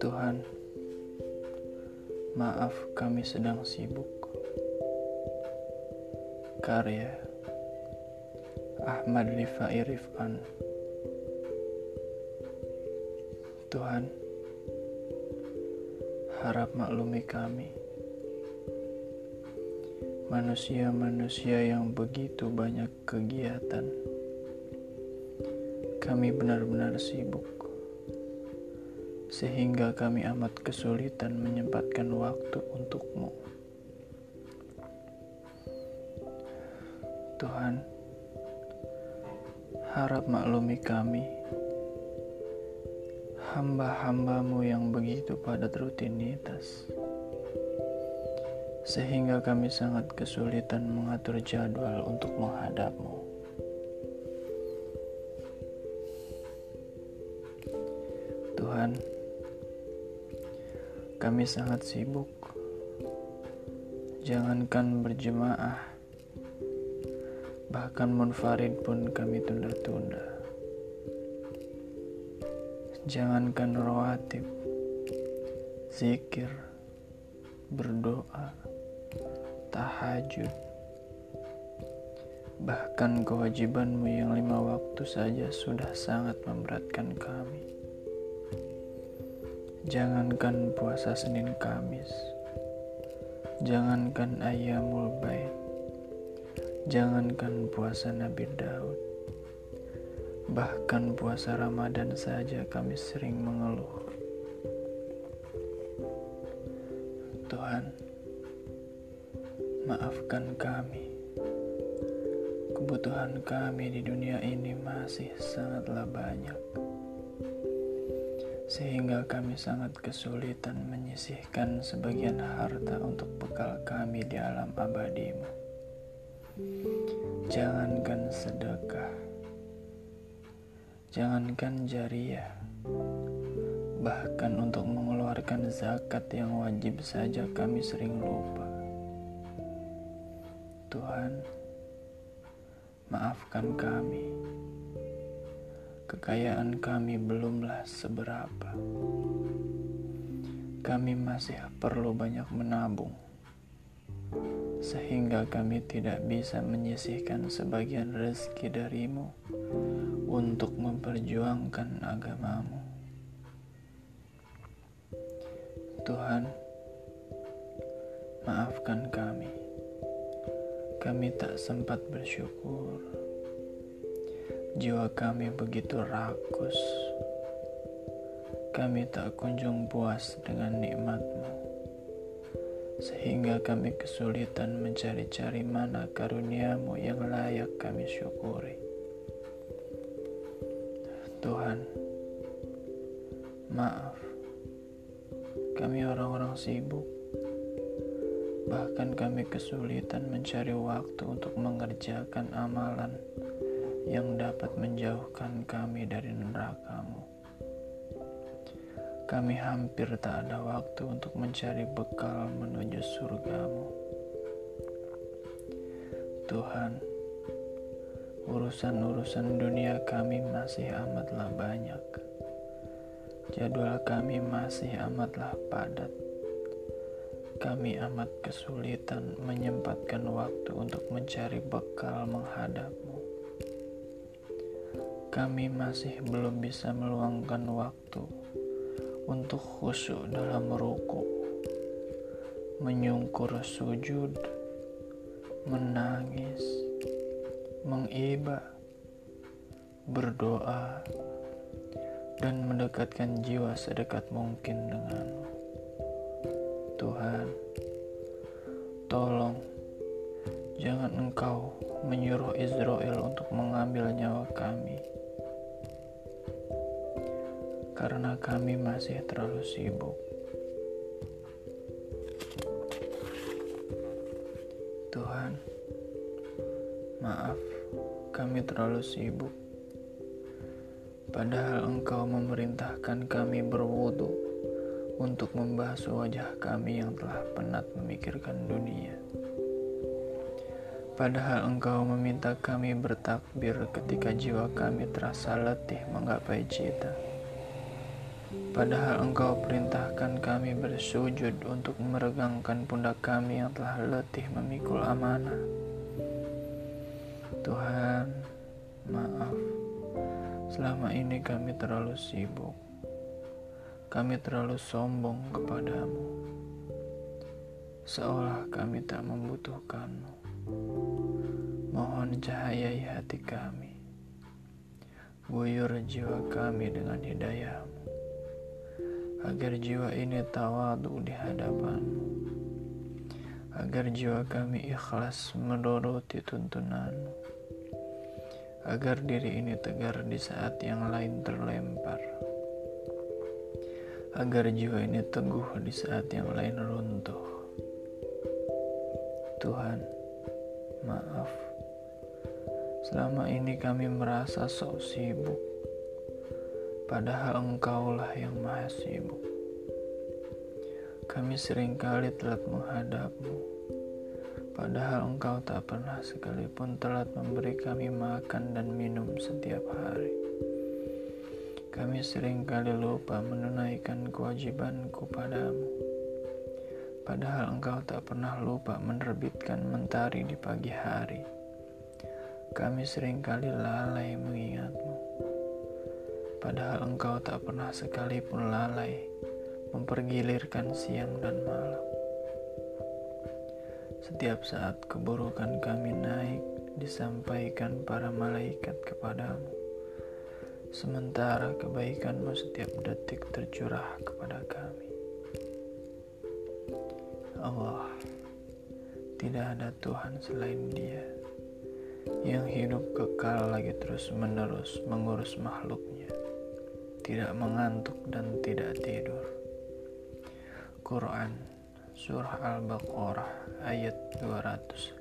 Tuhan, maaf kami sedang sibuk. Karya Ahmad Rifai Rifan Tuhan, harap maklumi kami. Manusia-manusia yang begitu banyak kegiatan. Kami benar-benar sibuk. Sehingga kami amat kesulitan menyempatkan waktu untukmu. Tuhan, harap maklumi kami hamba-hambamu yang begitu padat rutinitas, sehingga kami sangat kesulitan mengatur jadwal untuk menghadapmu. Tuhan, kami sangat sibuk. Jangankan berjemaah, bahkan munfarid pun kami tunda-tunda. Jangankan rawatib, zikir, berdoa, tahajud, bahkan kewajibanmu yang lima waktu saja sudah sangat memberatkan kami. Jangankan puasa Senin Kamis, jangankan ayamul bait, jangankan puasa Nabi Daud, Bahkan puasa Ramadan saja kami sering mengeluh. Tuhan, maafkan kami. Kebutuhan kami di dunia ini masih sangatlah banyak. Sehingga kami sangat kesulitan menyisihkan sebagian harta untuk bekal kami di alam abadimu. Jangankan sedekah, Jangankan jariah, bahkan untuk mengeluarkan zakat yang wajib saja kami sering lupa. Tuhan, maafkan kami. Kekayaan kami belumlah seberapa. Kami masih perlu banyak menabung, sehingga kami tidak bisa menyisihkan sebagian rezeki darimu untuk memperjuangkan agamamu. Tuhan, maafkan kami. Kami tak sempat bersyukur. Jiwa kami begitu rakus. Kami tak kunjung puas dengan nikmatmu. Sehingga kami kesulitan mencari-cari mana karuniamu yang layak kami syukuri. Tuhan, maaf, kami orang-orang sibuk, bahkan kami kesulitan mencari waktu untuk mengerjakan amalan yang dapat menjauhkan kami dari nerakamu. Kami hampir tak ada waktu untuk mencari bekal menuju surgamu. Tuhan, Urusan-urusan dunia kami masih amatlah banyak. Jadwal kami masih amatlah padat. Kami amat kesulitan menyempatkan waktu untuk mencari bekal menghadapmu. Kami masih belum bisa meluangkan waktu untuk khusyuk dalam ruku, menyungkur sujud, menangis, mengiba, berdoa, dan mendekatkan jiwa sedekat mungkin denganmu. Tuhan, tolong jangan engkau menyuruh Israel untuk mengambil nyawa kami. Karena kami masih terlalu sibuk. Tuhan, maaf kami terlalu sibuk. Padahal engkau memerintahkan kami berwudu untuk membahas wajah kami yang telah penat memikirkan dunia. Padahal engkau meminta kami bertakbir ketika jiwa kami terasa letih menggapai cita. Padahal engkau perintahkan kami bersujud untuk meregangkan pundak kami yang telah letih memikul amanah. Tuhan. Selama ini kami terlalu sibuk. Kami terlalu sombong kepadamu. Seolah kami tak membutuhkanmu. Mohon cahayai hati kami. Guyur jiwa kami dengan hidayahmu. Agar jiwa ini tawadu di hadapanmu. Agar jiwa kami ikhlas menuruti tuntunanmu. Agar diri ini tegar di saat yang lain terlempar. Agar jiwa ini teguh di saat yang lain runtuh. Tuhan, maaf. Selama ini kami merasa sok sibuk, padahal Engkaulah yang maha sibuk. Kami sering kali telat menghadapmu, padahal Engkau tak pernah sekalipun telat memberi kami makan dan minum setiap hari. Kami sering kali lupa menunaikan kewajibanku padamu. Padahal engkau tak pernah lupa menerbitkan mentari di pagi hari. Kami sering kali lalai mengingatmu. Padahal engkau tak pernah sekalipun lalai mempergilirkan siang dan malam. Setiap saat keburukan kami naik disampaikan para malaikat kepadamu. Sementara kebaikanmu setiap detik tercurah kepada kami. Allah. Tidak ada Tuhan selain Dia yang hidup kekal lagi terus-menerus mengurus makhluknya, tidak mengantuk dan tidak tidur. Quran Surah Al-Baqarah ayat 255